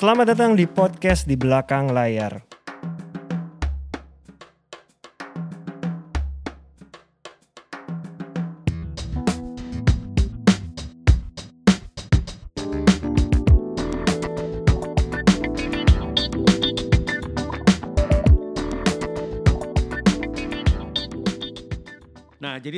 Selamat datang di podcast di belakang layar.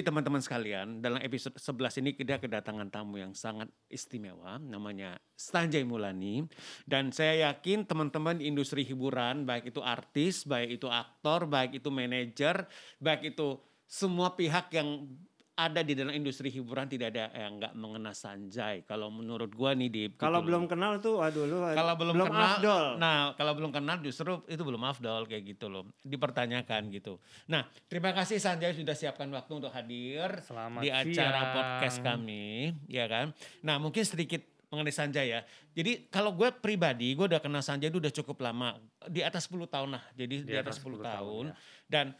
Jadi teman-teman sekalian, dalam episode 11 ini kita kedatangan tamu yang sangat istimewa, namanya Stanjay Mulani. Dan saya yakin teman-teman industri hiburan, baik itu artis, baik itu aktor, baik itu manajer, baik itu semua pihak yang ada di dalam industri hiburan tidak ada yang nggak mengenal Sanjay. Kalau menurut gua nih di Kalau belum kenal tuh aduh lu kalau belum, kenal, afdol. nah kalau belum kenal justru itu belum afdol kayak gitu loh, dipertanyakan gitu. Nah terima kasih Sanjay sudah siapkan waktu untuk hadir Selamat di acara siang. podcast kami, ya kan. Nah mungkin sedikit mengenai Sanjay ya. Jadi kalau gue pribadi, gue udah kenal Sanjay itu udah cukup lama, di atas 10 tahun lah. Jadi di, atas 10, tahun. ya. Dan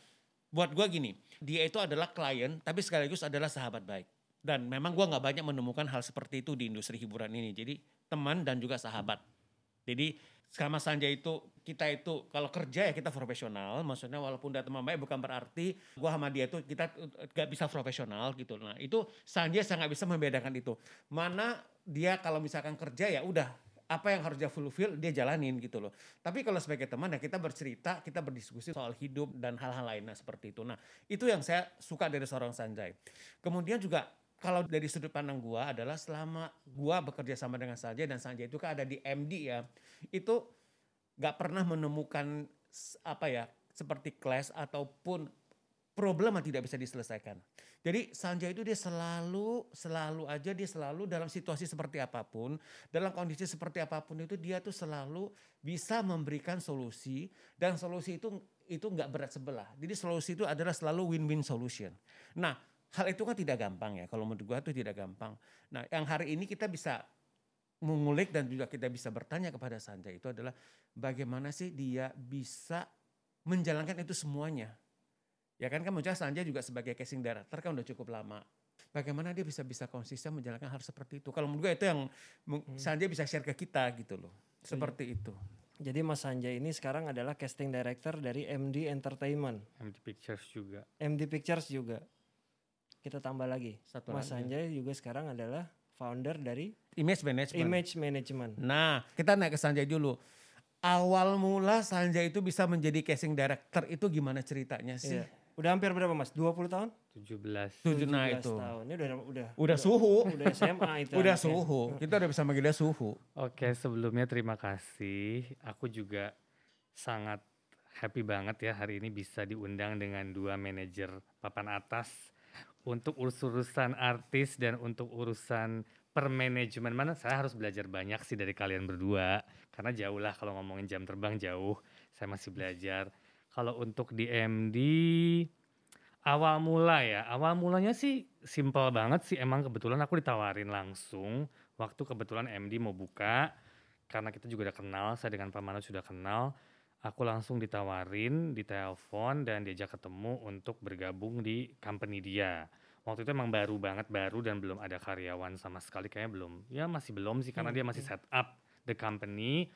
buat gue gini, dia itu adalah klien, tapi sekaligus adalah sahabat baik. Dan memang gue nggak banyak menemukan hal seperti itu di industri hiburan ini. Jadi teman dan juga sahabat. Jadi sama Sanjay itu kita itu kalau kerja ya kita profesional, maksudnya walaupun udah teman baik bukan berarti gua sama dia itu kita gak bisa profesional gitu. Nah itu Sanjay sangat bisa membedakan itu. Mana dia kalau misalkan kerja ya udah apa yang harus dia fulfill dia jalanin gitu loh. Tapi kalau sebagai teman ya kita bercerita, kita berdiskusi soal hidup dan hal-hal lainnya seperti itu. Nah itu yang saya suka dari seorang Sanjay. Kemudian juga kalau dari sudut pandang gua adalah selama gua bekerja sama dengan Sanjay dan Sanjay itu kan ada di MD ya, itu nggak pernah menemukan apa ya seperti clash ataupun problem yang tidak bisa diselesaikan. Jadi Sanjay itu dia selalu selalu aja dia selalu dalam situasi seperti apa pun, dalam kondisi seperti apa pun itu dia tuh selalu bisa memberikan solusi dan solusi itu itu nggak berat sebelah. Jadi solusi itu adalah selalu win-win solution. Nah, hal itu kan tidak gampang ya. Kalau menurut gua itu tidak gampang. Nah, yang hari ini kita bisa mengulik dan juga kita bisa bertanya kepada Sanjay itu adalah bagaimana sih dia bisa menjalankan itu semuanya. Ya kan kan saya Sanjay juga sebagai casing director kan udah cukup lama. Bagaimana dia bisa bisa konsisten menjalankan hal seperti itu. Kalau menurut gue itu yang meng- Sanjay bisa share ke kita gitu loh. Seperti itu. Jadi Mas Sanjay ini sekarang adalah casting director dari MD Entertainment, MD Pictures juga. MD Pictures juga. Kita tambah lagi. Satu Mas lagi. Sanjay juga sekarang adalah founder dari Image management. Image Management. Nah, kita naik ke Sanjay dulu. Awal mula Sanjay itu bisa menjadi casing director itu gimana ceritanya sih? Iya. Udah hampir berapa Mas? 20 tahun? 17. Tujuh nah 17 itu. tahun. Ini udah udah Udah suhu. udah SMA itu. Udah anaknya. suhu. Kita udah bisa manggil dia suhu. Oke, sebelumnya terima kasih. Aku juga sangat happy banget ya hari ini bisa diundang dengan dua manajer papan atas untuk urus-urusan artis dan untuk urusan permanajemen mana saya harus belajar banyak sih dari kalian berdua karena jauh lah kalau ngomongin jam terbang jauh saya masih belajar kalau untuk di MD awal mula ya. Awal mulanya sih simpel banget sih. Emang kebetulan aku ditawarin langsung waktu kebetulan MD mau buka. Karena kita juga udah kenal saya dengan Pak Mano sudah kenal. Aku langsung ditawarin ditelepon dan diajak ketemu untuk bergabung di company dia. Waktu itu emang baru banget baru dan belum ada karyawan sama sekali. Kayaknya belum. Ya masih belum sih karena dia masih set up the company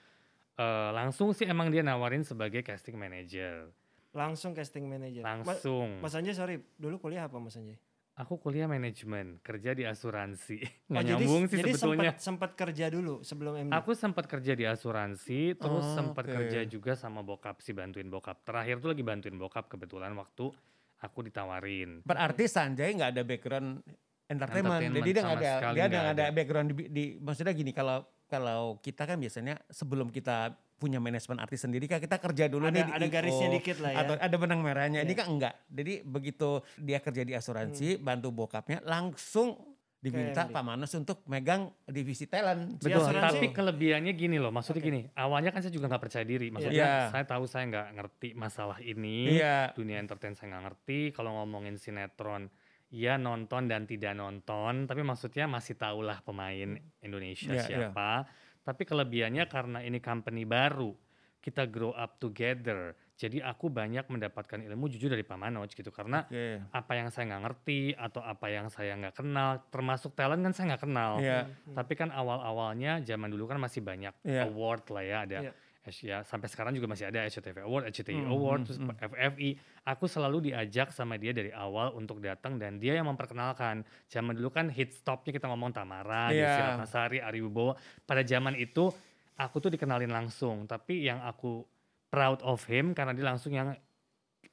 Eh, langsung sih emang dia nawarin sebagai casting manager Langsung casting manager. Ma- langsung Mas Sanjay sorry, dulu kuliah apa Mas Sanjay? aku kuliah manajemen kerja di asuransi Oh, nggak jadi- nyambung sih jadi sebetulnya sempat sempat kerja dulu sebelum MD. Aku sempat kerja di asuransi, terus Oh, sempat oke. kerja juga sama bokap sih bantuin bokap. Terakhir tuh lagi bantuin bokap kebetulan waktu aku ditawarin. Berarti Sanjay nggak ada background entertainment. Entertainment Jadi dia nggak ada dia nggak nggak ada ada. background di, di- maksudnya gini kalau kalau kita kan biasanya sebelum kita punya manajemen artis sendiri kan kita kerja dulu ada nih di ada IO, garisnya dikit lah ya. atau ada benang merahnya. Ini Iya. kan enggak. Jadi begitu dia kerja di asuransi, bantu bokapnya langsung diminta. Pak Manus untuk megang divisi talent. Betul, asuransi- tapi kelebihannya gini loh, maksudnya Oke. gini, awalnya kan saya juga nggak percaya diri, maksudnya Iya. saya tahu saya nggak ngerti masalah ini, Iya. dunia entertain saya nggak ngerti, kalau ngomongin sinetron, ya nonton dan tidak nonton, tapi maksudnya masih tahulah pemain Indonesia Iya, iya. siapa, tapi kelebihannya karena ini company baru, kita grow up together, Jadi aku banyak mendapatkan ilmu jujur dari Pak Manoj gitu karena Oke. apa yang saya nggak ngerti atau apa yang saya nggak kenal, termasuk talent kan saya nggak kenal. Hmm. Tapi kan awal-awalnya zaman dulu kan masih banyak Iya. award lah ya ada. Iya. Asia sampai sekarang juga masih ada SCTV Award, SCTI Hmm, Award, hmm, terus hmm. FFI. Aku selalu diajak sama dia dari awal untuk datang dan dia yang memperkenalkan. Zaman dulu kan hit stopnya kita ngomong Tamara, Iya. Desi Ratnasari, Ari Wibowo. Pada zaman itu aku tuh dikenalin langsung. Tapi yang aku proud of him karena dia langsung yang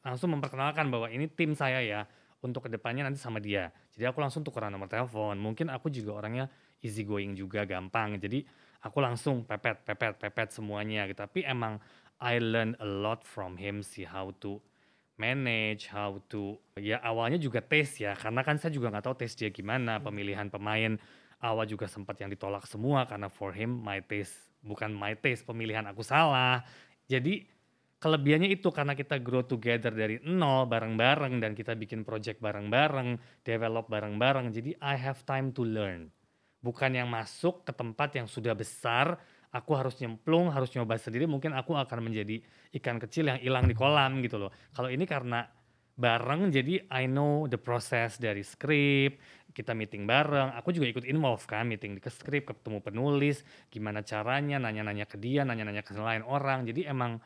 langsung memperkenalkan bahwa ini tim saya ya untuk ke depannya nanti sama dia. Jadi aku langsung tukeran nomor telepon. Mungkin aku juga orangnya easy going juga gampang. Jadi aku langsung pepet, pepet, pepet semuanya gitu. Tapi emang I learn a lot from him see how to manage, how to ya awalnya juga tes ya. Karena kan saya juga nggak tahu tes dia gimana pemilihan pemain. Awal juga sempat yang ditolak semua karena for him my taste bukan my taste pemilihan aku salah. Jadi kelebihannya itu karena kita grow together dari nol bareng-bareng dan kita bikin project bareng-bareng develop bareng-bareng. Jadi I have time to learn bukan yang masuk ke tempat yang sudah besar aku harus nyemplung harus nyoba sendiri mungkin aku akan menjadi ikan kecil yang hilang di kolam gitu loh. Kalau ini karena bareng jadi I know the process dari skrip kita meeting bareng. Aku juga ikut involve kan meeting di ke skrip ketemu penulis gimana caranya nanya-nanya ke dia nanya-nanya ke lain orang. Jadi emang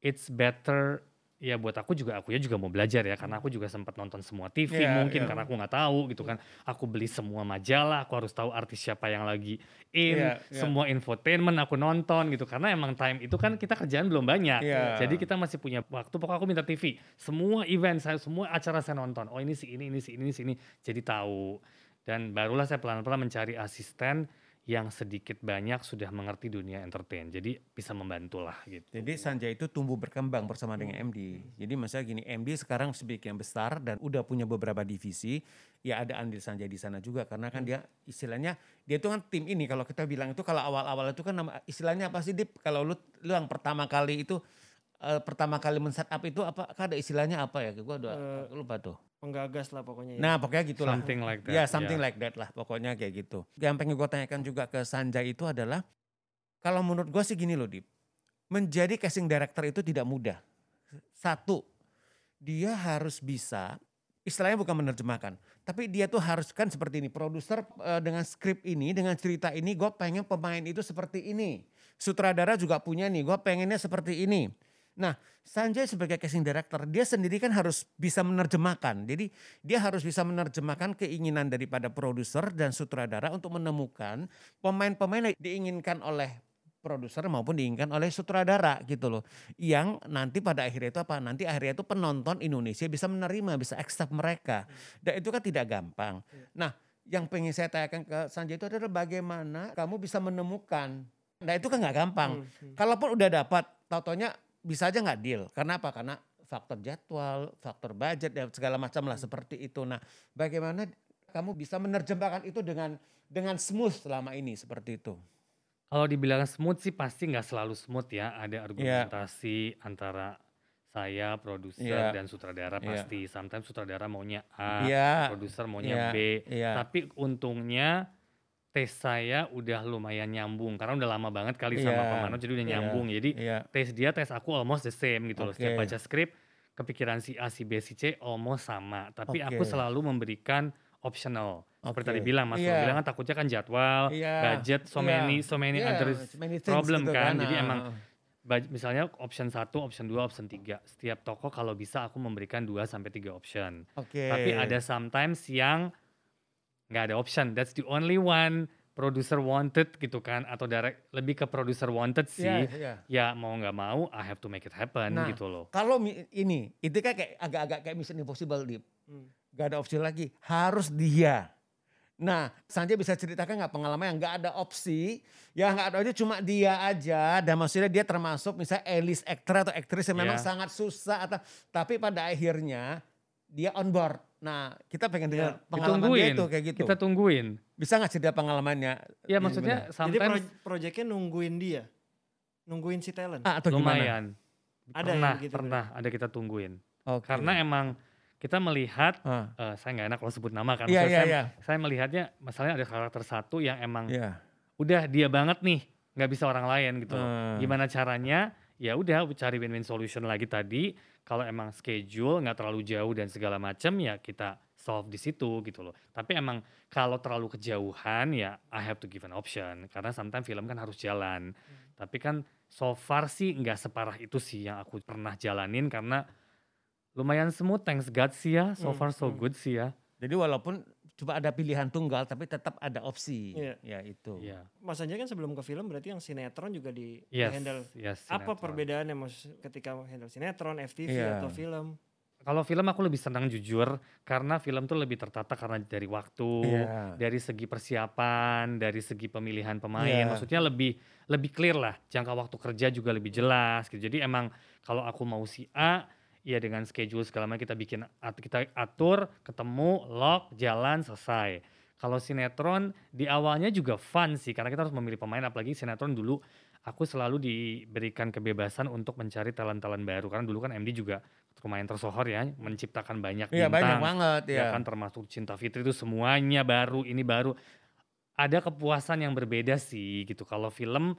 it's better ya buat aku juga aku ya juga mau belajar ya karena aku juga sempat nonton semua TV Iya, mungkin iya. karena aku nggak tahu gitu kan. Aku beli semua majalah aku harus tahu artis siapa yang lagi in Iya, iya. semua infotainment aku nonton gitu. Karena emang time itu kan kita kerjaan belum banyak. Iya. jadi kita masih punya waktu pokoknya aku minta TV semua event saya semua acara saya nonton. Oh ini si ini ini si ini si ini. Jadi tahu. Dan barulah saya pelan-pelan mencari asisten yang sedikit banyak sudah mengerti dunia entertain jadi bisa membantu lah gitu Jadi Sanjay itu tumbuh berkembang bersama dengan MD. Jadi masalah gini, MD sekarang yang besar dan udah punya beberapa divisi. Ya ada andil Sanjay di sana juga karena kan dia istilahnya dia itu kan tim ini kalau kita bilang itu kalau awal-awal itu kan nama istilahnya apa sih Dip? Kalau lu lu yang pertama kali itu eh, pertama kali men up itu apa kan ada istilahnya apa ya? Gua udah aku lupa tuh. Penggagas lah pokoknya ya. Nah pokoknya gitulah. something like that Ya something ya. like that lah pokoknya kayak gitu. Yang pengen gue tanyakan juga ke Sanjay itu adalah kalau menurut gue sih gini loh Dip. Menjadi casting director itu tidak mudah. Satu, dia harus bisa istilahnya bukan menerjemahkan. Tapi dia tuh harus kan seperti ini. Produser eh, dengan skrip ini, dengan cerita ini gue pengen pemain itu seperti ini. Sutradara juga punya nih, gue pengennya seperti ini. Nah, Sanjay sebagai casting director, dia sendiri kan harus bisa menerjemahkan. Jadi dia harus bisa menerjemahkan keinginan daripada produser dan sutradara untuk menemukan pemain-pemain yang diinginkan oleh produser maupun diinginkan oleh sutradara gitu loh. Yang nanti pada akhirnya itu apa? Nanti akhirnya itu penonton Indonesia bisa menerima, bisa accept mereka. Dan itu kan tidak gampang. Nah, yang pengen saya tanyakan ke Sanjay itu adalah bagaimana kamu bisa menemukan. Nah, itu kan nggak gampang. Hmm, hmm. Kalaupun udah dapat, tau-taunya bisa aja nggak deal. Karena apa? Karena faktor jadwal, faktor budget dan segala macam lah seperti itu. Nah, bagaimana kamu bisa menerjemahkan itu dengan dengan smooth selama ini seperti itu? Kalau dibilang smooth sih pasti nggak selalu smooth ya. Ada argumentasi antara saya, produser Iya. dan sutradara Iya. pasti. Sometimes sutradara maunya A, Iya. produser maunya Iya, B. iya. Tapi untungnya tes saya udah lumayan nyambung karena udah lama banget kali sama Iya. Pak Mano jadi udah Iya. nyambung. Jadi Iya. tes dia tes aku almost the same gitu loh. Setiap baca skrip kepikiran si A, si B, si C almost sama. Tapi aku Oke. selalu memberikan optional. Seperti tadi bilang Mas Iya. bilang kan takutnya kan jadwal, Iya. budget, so Iya. many so many Iya, other many problem gitu kan. Jadi Ah, emang misalnya option 1, option 2, option 3. Setiap toko kalau bisa aku memberikan 2 sampai 3 option. Oke. Tapi ada sometimes yang nggak ada option. That's the only one producer wanted gitu kan atau direct lebih ke producer wanted sih. Iya, iya. Ya mau nggak mau I have to make it happen Nah, gitu loh. Kalau ini, itu kan kayak agak-agak kayak Mission Impossible, Dip. Hmm. Gak ada opsi lagi, harus dia. Nah, Sanjay bisa ceritakan nggak pengalaman yang nggak ada opsi, yang nggak ada opsi cuma dia aja, dan maksudnya dia termasuk misalnya A-list actor atau aktris yang memang Iya. sangat susah, atau tapi pada akhirnya dia on board. Nah, kita pengen dengar pengalaman dia itu kayak gitu. Kita tungguin. Bisa nggak cerita pengalamannya? Ya maksudnya Jadi sometimes pro- projectnya nungguin dia. Nungguin si talent. Ah, atau gimana? lumayan. Ada pernah, yang gitu, pernah ada kita tungguin. Oke. Karena emang kita melihat Ah, eh, saya nggak enak kalau sebut nama kan. Iya, Maksudnya iya, saya, iya. saya melihatnya masalahnya ada karakter satu yang emang Iya. udah dia banget nih, nggak bisa orang lain gitu. Hmm. Gimana caranya ya udah cari win-win solution lagi tadi. Kalau emang schedule nggak terlalu jauh dan segala macam ya kita solve di situ gitu loh. Tapi emang kalau terlalu kejauhan ya I have to give an option karena sometimes film kan harus jalan. Tapi kan so far sih nggak separah itu sih yang aku pernah jalanin karena lumayan smooth thanks God sih ya. So Hmm, far so hmm. good sih ya. Jadi walaupun cuma ada pilihan tunggal tapi tetap ada opsi. Iya. Ya itu. Iya. Mas Anjay kan sebelum ke film berarti yang sinetron juga di, di Yes, handle. yes, Apa sinetron. perbedaannya mas ketika handle sinetron, FTV Iya. atau film? Kalau film aku lebih senang jujur karena film tuh lebih tertata karena dari waktu, Iya. dari segi persiapan, dari segi pemilihan pemain, Iya. maksudnya lebih lebih clear lah. Jangka waktu kerja juga lebih jelas gitu. Jadi emang kalau aku mau si A, ya dengan schedule segala macam kita bikin at- kita atur, ketemu, lock, jalan, selesai. Kalau sinetron di awalnya juga fun sih karena kita harus memilih pemain apalagi sinetron dulu aku selalu diberikan kebebasan untuk mencari talent-talent baru karena dulu kan MD juga lumayan tersohor ya menciptakan banyak Iya banyak bintang banget ya. ya kan termasuk Cinta Fitri itu semuanya baru ini baru ada kepuasan yang berbeda sih gitu kalau film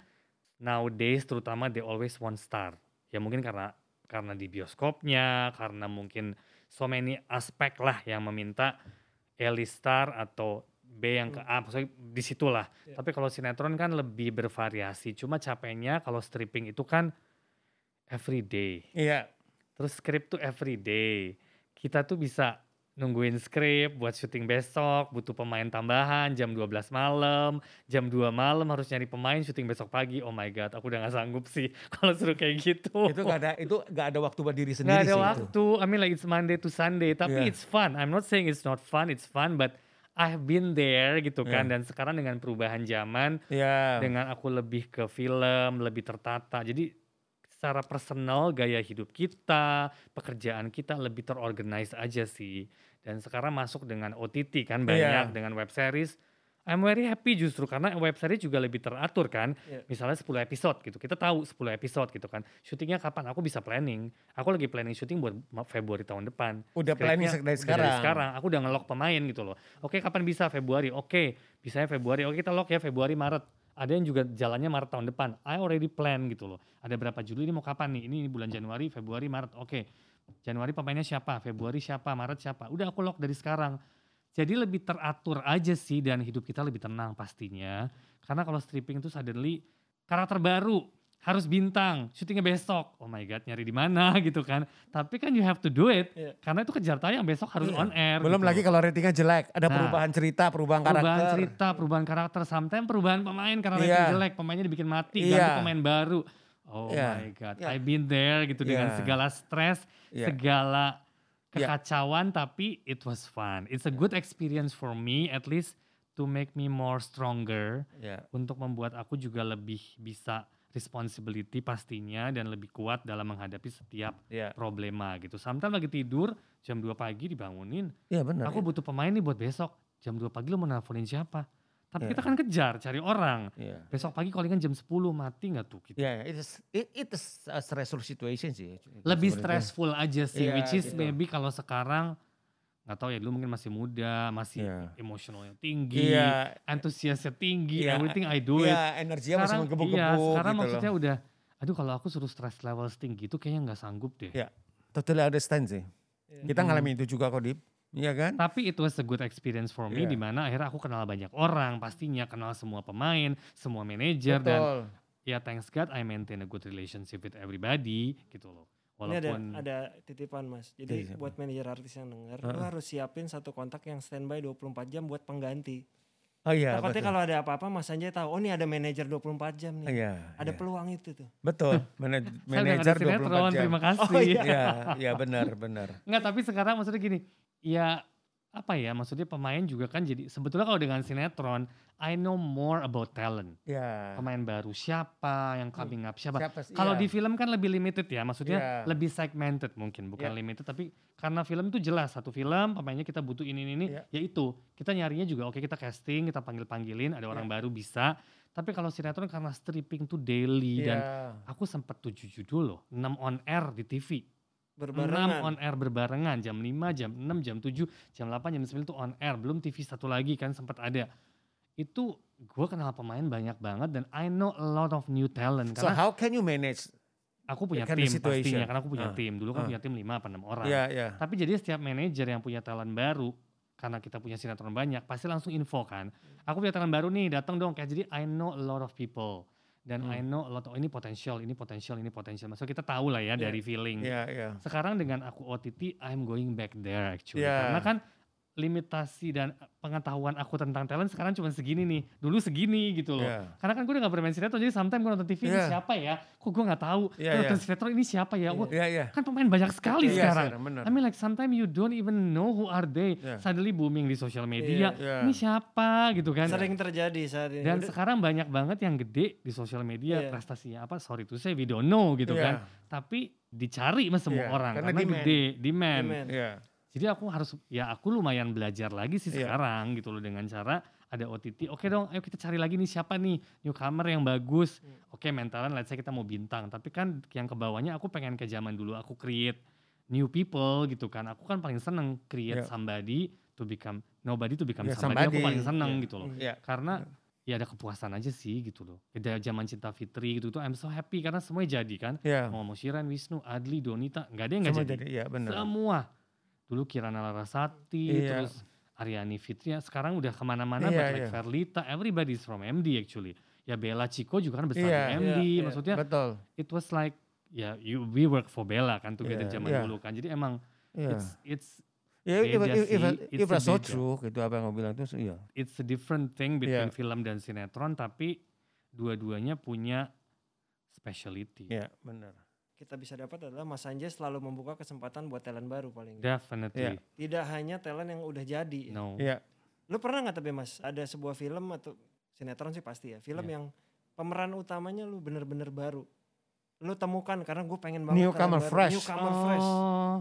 nowadays terutama they always one star ya mungkin karena karena di bioskopnya karena mungkin so many aspek lah yang meminta A star atau B yang ke A maksudnya di situlah Ya. tapi kalau sinetron kan lebih bervariasi cuma capeknya kalau stripping itu kan everyday Iya. Terus skrip tuh every day. Kita tuh bisa nungguin skrip buat syuting besok, butuh pemain tambahan jam 12 malam, jam 2 malam harus nyari pemain syuting besok pagi. Oh my god, aku udah gak sanggup sih kalau suruh kayak gitu. itu gak ada itu gak ada waktu buat diri sendiri ada sih itu. waktu. I mean like it's Monday to Sunday, tapi Yeah. it's fun. I'm not saying it's not fun, it's fun, but I've been there gitu kan. Yeah. Dan sekarang dengan perubahan zaman, Iya. dengan aku lebih ke film, lebih tertata. Jadi secara personal gaya hidup kita, pekerjaan kita lebih terorganize aja sih. Dan sekarang masuk dengan OTT kan banyak Iya. dengan web series. I'm very happy justru karena web series juga lebih teratur kan. Iya. Misalnya 10 episode gitu. Kita tahu 10 episode gitu kan. Syutingnya kapan? Aku bisa planning. Aku lagi planning syuting buat Februari tahun depan. Udah planning dari udah sekarang. Dari sekarang. Aku udah ngelok pemain gitu loh. Oke kapan bisa Februari? Oke bisanya Februari. Oke kita lock ya Februari Maret. Ada yang juga jalannya Maret tahun depan. I already plan gitu loh. Ada berapa Juli ini mau kapan nih? Ini bulan Januari, Februari, Maret. Oke. Januari pemainnya siapa? Februari siapa? Maret siapa? Udah aku lock dari sekarang. Jadi lebih teratur aja sih dan hidup kita lebih tenang pastinya. Karena kalau stripping itu suddenly karakter baru harus bintang, syutingnya besok. Oh my god, nyari di mana gitu kan. Tapi kan you have to do it. Iya. Karena itu kejar tayang besok harus Iya. on air. Belum gitu lagi kalau ratingnya jelek, ada Nah. perubahan cerita, perubahan, perubahan karakter. cerita, perubahan karakter, sometimes perubahan pemain karena Iya. rating jelek, pemainnya dibikin mati, Iya. ganti pemain baru. Oh Iya. my god, Iya. I've been there gitu dengan Iya. segala stres, Iya. segala Iya. kekacauan tapi it was fun. It's a good experience for me at least to make me more stronger Iya. untuk membuat aku juga lebih bisa responsibility pastinya dan lebih kuat dalam menghadapi setiap Iya. problema gitu. Sometimes lagi tidur jam 2 pagi dibangunin, Iya benar. aku butuh pemain nih buat besok. Jam 2 pagi lo mau nelfonin siapa? Tapi Iya. kita kan kejar cari orang. Iya. Besok pagi callingan jam 10 mati nggak tuh kita? Iya, it is it, it is a stressful situation sih. Lebih stressful aja sih, Iya, which is gitu. maybe kalau sekarang nggak tahu ya dulu mungkin masih muda, masih Iya. emosionalnya tinggi, Iya, antusiasnya tinggi, Iya, everything I do it. iya energinya masih Sekarang, menggebu-gebu iya, sekarang gitu maksudnya loh. udah, aduh kalau aku suruh stress level tinggi itu kayaknya nggak sanggup deh. Iya. Totally understand sih. Iya. Kita Hmm. ngalamin itu juga kok, Dip. Iya kan? Tapi itu was a good experience for me Iya. di mana akhirnya aku kenal banyak orang, pastinya kenal semua pemain, semua manajer dan ya thanks God I maintain a good relationship with everybody gitu loh. Ini ada Walaupun ada titipan mas. Jadi Iya, siapa? buat manajer artis yang denger, lu Heeh. harus siapin satu kontak yang standby 24 jam buat pengganti. Oh iya, Takutnya betul. kalau ada apa-apa Mas Anjay tahu, oh ini ada manajer 24 jam nih. Iya. Ada iya. peluang itu tuh. Betul. Manaj- Manajer nggak ada sinetron, 24 jam. terima kasih. Oh, iya. Iya, iya benar, benar. Enggak, tapi sekarang maksudnya gini, ya apa ya, maksudnya pemain juga kan jadi, sebetulnya kalau dengan sinetron, I know more about talent. Iya. Pemain baru siapa, yang coming up siapa. Siapa? Kalau Iya. di film kan lebih limited ya, maksudnya Iya. lebih segmented mungkin, bukan Iya. limited, tapi karena film itu jelas, satu film pemainnya kita butuh ini, ini, ini, Iya. ya itu. Kita nyarinya juga, oke kita casting, kita panggil-panggilin, ada orang Iya. baru bisa. Tapi kalau sinetron karena stripping tuh daily dan Iya. aku sempat tujuh judul loh, 6 on air di TV. 6 Berbarengan. on air berbarengan jam 5, jam 6, jam 7, jam 8, jam 9 itu on air. Belum TV satu lagi kan sempat ada. Itu gue kenal pemain banyak banget dan I know a lot of new talent. So how can you manage aku punya tim situation. pastinya karena aku punya Ah, tim. Dulu kan ah. punya tim 5 apa 6 orang. Iya, iya. Tapi jadi setiap manajer yang punya talent baru karena kita punya sinetron banyak pasti langsung info kan. Aku punya talent baru nih, datang dong kayak jadi I know a lot of people dan Hmm. I know a lot oh ini potensial, ini potensial, ini potensial. Maksudnya kita tahu lah ya Iya. dari feeling. Iya, iya. Sekarang dengan aku OTT, I'm going back there actually. Iya. Karena kan limitasi dan pengetahuan aku tentang talent sekarang cuma segini nih. Dulu segini gitu loh. Iya. Karena kan gue udah gak bermain sinetron, jadi sometimes gue nonton TV ini Iya. siapa ya? Kok gue gak tahu? Iya, Gue nonton iya. sinetron ini siapa ya? Wah, Iya, iya. kan pemain banyak sekali Iya, sekarang. benar. I mean like sometimes you don't even know who are they. Iya. Suddenly booming di sosial media. Iya. Ini siapa gitu kan? Sering terjadi saat ini. Dan Udah- sekarang banyak banget yang gede di sosial media Iya. prestasinya apa? Sorry to say we don't know gitu Iya. kan. Tapi dicari sama semua Iya, orang karena karena, demand. gede, demand. Demand. Iya. Jadi aku harus ya aku lumayan belajar lagi sih Iya. sekarang gitu loh dengan cara ada OTT. Oke dong, ayo kita cari lagi nih siapa nih newcomer yang bagus. Hmm. Oke mentalan let's say kita mau bintang, tapi kan yang ke bawahnya aku pengen ke zaman dulu aku create new people gitu kan. Aku kan paling seneng create Iya. somebody to become nobody to become Iya, somebody. Aku somebody. paling seneng Iya. gitu loh. Iya. Karena ya ada kepuasan aja sih gitu loh. Ada zaman cinta Fitri gitu tuh I'm so happy karena semuanya jadi kan. Iya. Mau mau Shiran, Wisnu, Adli, Donita, nggak ada yang nggak jadi. jadi, iya benar. Semua. Dulu Kirana Larasati, Iya. terus Aryani Fitria, sekarang udah ke mana-mana, Iya, but like iya. Verlita, everybody is from MD actually. Ya Bella Chico juga kan besar Iya, di MD, iya, iya. maksudnya Betul. it was like ya you we work for Bella kan together Iya, zaman iya. dulu kan. Jadi emang Iya. it's it's Ya, if, beda if, if, if, it's so true, gitu apa yang kamu bilang itu, iya. it's a different thing between Iya. film dan sinetron tapi dua-duanya punya speciality. Iya, benar. Kita bisa dapat adalah Mas Sanjay selalu membuka kesempatan buat talent baru paling. Definitely. Tidak hanya talent yang udah jadi. ya. No. Iya. Lu pernah nggak tapi Mas ada sebuah film atau sinetron sih pasti ya. Film Iya. yang pemeran utamanya lu bener-bener baru. Lu temukan karena gue pengen banget Newcomer fresh. Newcomer fresh. Oh,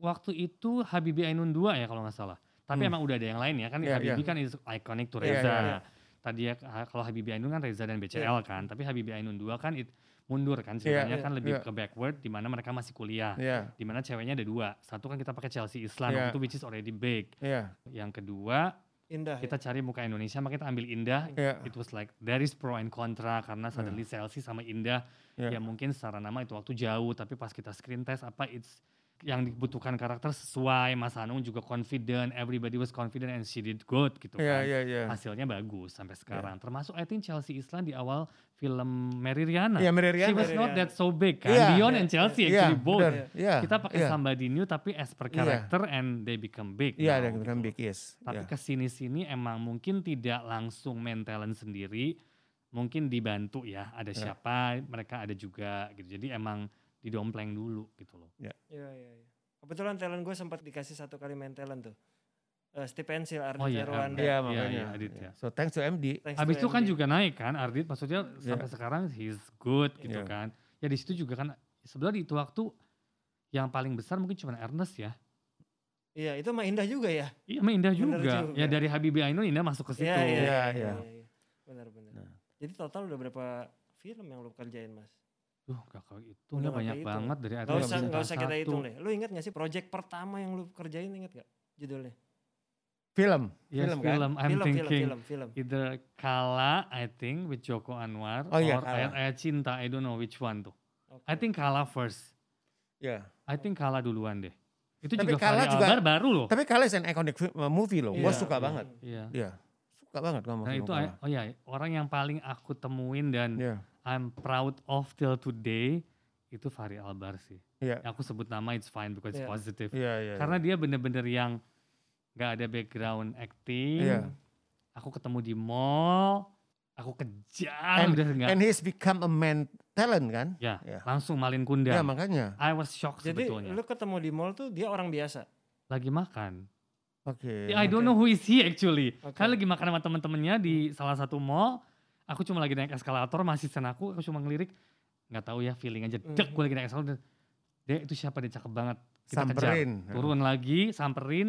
waktu itu Habibie Ainun 2 ya kalau nggak salah. Tapi Hmm. emang udah ada yang lain ya kan Iya, Habibie iya. kan is iconic to Iya, Reza. iya, iya. Tadi ya kalau Habibie Ainun kan Reza dan BCL kan, tapi Habibie Ainun 2 kan it, mundur kan Iya, ceritanya iya, kan lebih iya. ke backward di mana mereka masih kuliah. Iya. Di mana ceweknya ada dua. Satu kan kita pakai Chelsea Iya. waktu itu which is already big. Iya. Yang kedua Indah. kita cari muka Indonesia maka kita ambil Indah. Iya. It was like there is pro and contra karena suddenly Chelsea sama Indah Iya. ya mungkin secara nama itu waktu jauh tapi pas kita screen test apa it's yang dibutuhkan karakter sesuai Mas Hanung juga confident everybody was confident and she did good gitu Iya, kan iya, iya. hasilnya bagus sampai sekarang termasuk I think Chelsea Islan di awal film Mary Riana Iya, she Mary Riana. was not that so big kan Iya, Dion iya, and Chelsea Iya, actually both benar. Iya. kita pakai iya. somebody new tapi as per Iya. character and they become big Iya, now, ada gitu yang loh. big yes. Tapi Iya. ke sini-sini emang mungkin tidak langsung main talent sendiri, mungkin dibantu ya. Ada Ya. siapa, mereka ada juga gitu. Jadi emang didompleng dulu gitu loh. Iya, iya, iya. Kebetulan talent gue sempat dikasih satu kali main talent tuh. Eh Steve Pencil, Ardit Oh iya, Erwanda. Ardit. Iya, Iya, makanya. iya, Adit Iya. ya. So thanks to MD. Thanks Habis to itu kan MD. juga naik kan Ardit, maksudnya sampai sekarang he's good gitu Iya. kan. Ya di situ juga kan sebenarnya di itu waktu yang paling besar mungkin cuma Ernest ya. Iya, itu mah indah juga ya. Iya, emang Indah juga. juga. Ya dari Habibie Ainun Indah masuk ke situ. Iya, iya, Iya, iya, iya. iya. Benar, benar. Nah. Jadi total udah berapa film yang lu kerjain, Mas? Tuh, gak kayak itu Udah banyak banget dari Gak Ardit usah, nggak usah kita Satu. hitung deh. Lu ingat gak sih project pertama yang lu kerjain inget gak judulnya? Film. Yes, Film film, kan? I'm film, thinking. film, film, film. Either Kala, I think, with Joko Anwar, Oh iya, or Kala. Ayat Ayat Cinta, I don't know which one tuh. Oke. I think Kala first. Iya. I think Kala duluan deh. Itu Tapi juga Kala Fahri juga- Albar baru loh. Tapi Kala is an iconic uh, movie loh. Gue Iya, suka iya. banget. Iya. Iya. Suka banget sama Nah itu, Kala. oh ya, orang yang paling aku temuin dan Iya. I'm proud of till today, itu Fahri Albar sih. Iya. Aku sebut nama it's fine because it's Iya. positive. Iya, iya. Karena dia bener-bener yang gak ada background acting. Iya. Aku ketemu di mall, aku kejar And- udah enggak. And he's become a man talent kan? Ya, Iya. langsung malin Iya kundang. makanya. I was shocked Jadi sebetulnya. lu ketemu di mall tuh dia orang biasa. Lagi makan. Oke. Ya, I don't know who is he actually. Oke. Kan lagi makan sama temen-temennya di salah satu mall. Aku cuma lagi naik eskalator, masih sen aku, aku cuma ngelirik. Nggak tahu ya feeling aja. Dek, Mhm. gue lagi naik eskalator. Dek, itu siapa dia cakep banget. Kita Samperin. kejar. Turun lagi, samperin.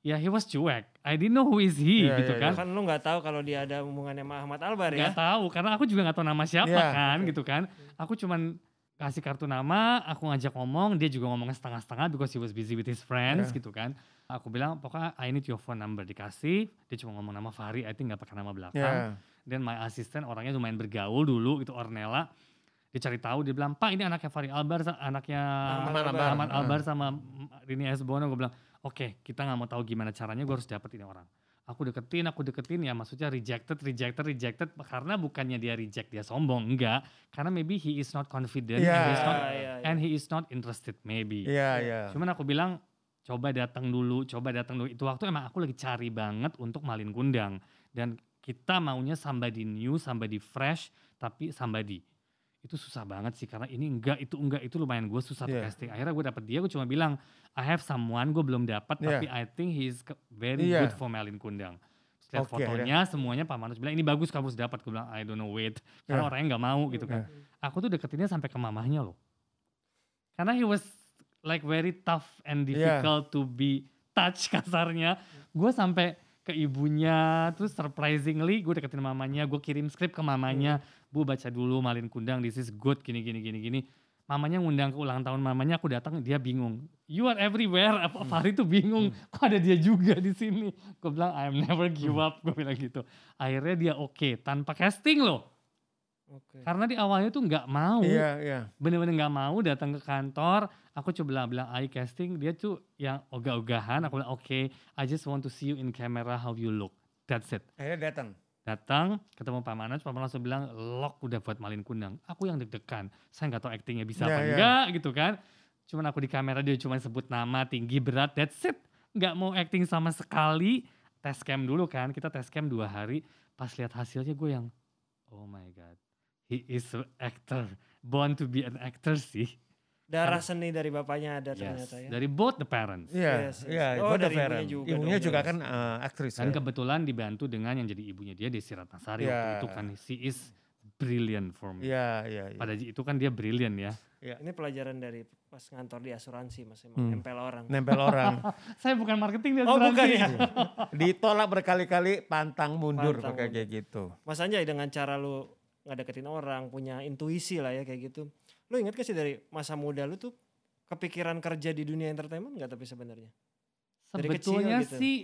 Ya, he was cuek. I didn't know who is he Iya, gitu iya, kan. Kan lu nggak tahu kalau dia ada hubungannya sama Ahmad Albar ya. Nggak tahu, karena aku juga nggak tahu nama siapa Iya, kan gitu kan. Aku cuman kasih kartu nama, aku ngajak ngomong, dia juga ngomongnya setengah-setengah because he was busy with his friends Iya. gitu kan. Aku bilang pokoknya I need your phone number dikasih, dia cuma ngomong nama Fahri, I think nggak pakai nama belakang. Iya. Dan my assistant orangnya lumayan bergaul dulu gitu Ornella. Dia cari tahu, dia bilang, Pak ini anaknya Fari Albar, anaknya Ahmad Ahmad, Albar. Sama Rini S. Bono. Gue bilang, oke kita nggak mau tahu gimana caranya, gue harus dapet ini orang. Aku deketin, aku deketin ya maksudnya rejected, rejected, rejected. Karena bukannya dia reject, dia sombong. Enggak. Karena maybe he is not confident, Iya. and, he is not, Ah, iya, iya. and he is not interested maybe. Iya, iya. Cuman aku bilang coba datang dulu, coba datang dulu. Itu waktu emang aku lagi cari banget untuk malin kundang dan kita maunya somebody new, somebody fresh, tapi somebody. Itu susah banget sih karena ini enggak, itu enggak, itu lumayan gue susah Iya. casting. Akhirnya gue dapet dia, gue cuma bilang I have someone, gue belum dapat, Iya. tapi I think he is ke- very Iya. good for malin kundang. Lihat Oke, fotonya, semuanya Pak Manus bilang ini bagus kamu harus dapat. Gue bilang I don't know wait, karena Iya. orangnya nggak mau gitu kan. Aku tuh deketinnya sampai ke mamahnya loh. Karena he was like very tough and Iya. difficult to be touch kasarnya. Gue sampai ke ibunya, terus surprisingly gue deketin mamanya, gue kirim skrip ke mamanya, bu baca dulu Malin Kundang, this is good, gini gini gini gini. Mamanya ngundang ke ulang tahun mamanya, aku datang dia bingung. You are everywhere, apa Fahri tuh bingung, kok ada dia juga di sini. Gue bilang I'm never give up, gue bilang gitu. Akhirnya dia oke, tanpa casting loh. Oke. Karena di awalnya tuh nggak mau. Iya, iya. bener-bener nggak mau datang ke kantor. Aku coba bilang bilang I casting. Dia tuh yang ogah-ogahan. Aku bilang oke I just want to see you in camera how you look. That's it. Akhirnya datang. datang ketemu Pak Manas Pak Manas langsung bilang lock udah buat malin kundang. Aku yang deg-degan. Saya nggak tahu actingnya bisa Iya, apa iya. enggak gitu kan. Cuman aku di kamera dia cuma sebut nama tinggi berat that's it. Nggak mau acting sama sekali. Tes cam dulu kan. Kita tes cam dua hari. Pas lihat hasilnya gue yang oh my god he is an actor born to be an actor sih Darah seni dari bapaknya ada Yes, ternyata ya. dari both the parents. Iya, Yes, yes. iya. Oh, both dari the ibunya parents. juga Ibunya dong, juga yes. kan eh, aktris. Dan ya. kebetulan dibantu dengan yang jadi ibunya dia Desi Ratnasari waktu Iya. itu kan she is brilliant for me. Iya, iya, iya. Pada itu kan dia brilliant ya. Ini pelajaran dari pas ngantor di asuransi mas emang Hmm. nempel orang. Nempel orang. Saya bukan marketing dia Oh bukan ya. Ditolak berkali-kali, pantang mundur Pantang kayak gitu. Mas Anjay dengan cara lu nggak deketin orang, punya intuisi lah ya kayak gitu. Lu inget gak sih dari masa muda lu tuh kepikiran kerja di dunia entertainment nggak tapi sebenarnya? Dari kecil Sebetulnya gitu. sih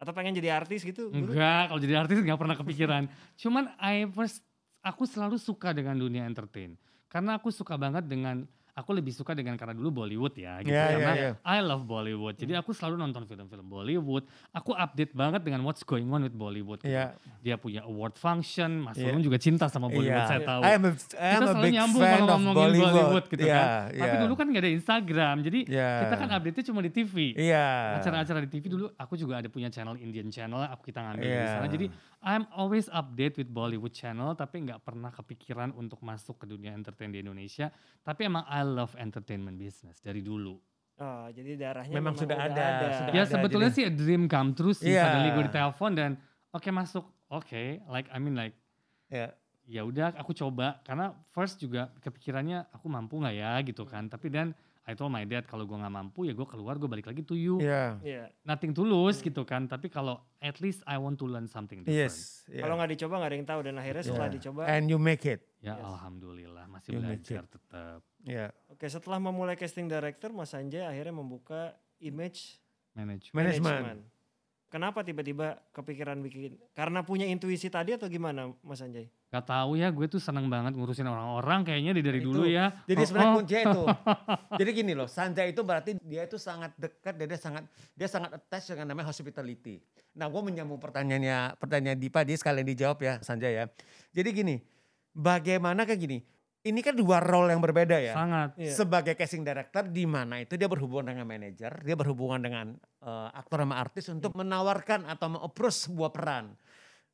Atau pengen jadi artis gitu? dulu? enggak, kalau jadi artis nggak pernah kepikiran. Cuman I first aku selalu suka dengan dunia entertain. Karena aku suka banget dengan aku lebih suka dengan karena dulu Bollywood ya gitu Iya, iya, karena iya. I love Bollywood. Jadi aku selalu nonton film-film Bollywood. Aku update banget dengan what's going on with Bollywood. gitu. Iya. Dia punya award function, Mas. Ulun juga cinta sama Bollywood Iya. saya tahu. I am a, I am kita a selalu big nyambung fan kalau ngomongin Bollywood. Bollywood, gitu Iya, kan. Tapi iya. dulu kan gak ada Instagram, jadi Iya. kita kan update-nya cuma di TV. Iya. Acara-acara di TV dulu aku juga ada punya channel Indian channel, aku kita ngambil di Iya. sana. Jadi I'm always update with Bollywood channel, tapi nggak pernah kepikiran untuk masuk ke dunia entertain di Indonesia. Tapi emang I love entertainment business dari dulu. Oh, jadi darahnya Memang sudah ada, sudah ya ada, sebetulnya jadi- sih a dream come true sih. Iya. Suddenly gue ditelepon dan oke masuk, oke, like I mean like Iya. ya udah aku coba karena first juga kepikirannya aku mampu nggak ya gitu kan tapi dan I told my dad kalau gue nggak mampu ya gue keluar gue balik lagi to you Iya. Iya. nothing to lose gitu kan tapi kalau at least I want to learn something different Yes. iya. Kalau nggak dicoba nggak ada yang tahu dan akhirnya setelah Iya. dicoba. And you make it. ya Yes. alhamdulillah masih You belajar tetap Iya. Oke setelah memulai casting director, Mas Anjay akhirnya membuka image Management. management. Kenapa tiba-tiba kepikiran bikin? Karena punya intuisi tadi atau gimana, Mas Anjay? Gak tahu ya gue tuh seneng banget ngurusin orang-orang kayaknya dari, dari Itu. dulu ya Jadi Oh, sebenarnya oh. kuncinya itu. Jadi gini loh, Sanjay itu berarti dia itu sangat dekat, dan dia sangat dia sangat attach dengan namanya hospitality. Nah, gue menyambung pertanyaannya, pertanyaan Dipa, dia sekalian dijawab ya, Sanjay ya. Jadi gini, bagaimana kayak gini? Ini kan dua role yang berbeda ya. sangat Iya. Sebagai casting director di mana itu dia berhubungan dengan manajer, dia berhubungan dengan eh, aktor sama artis untuk menawarkan atau mengapproach sebuah peran.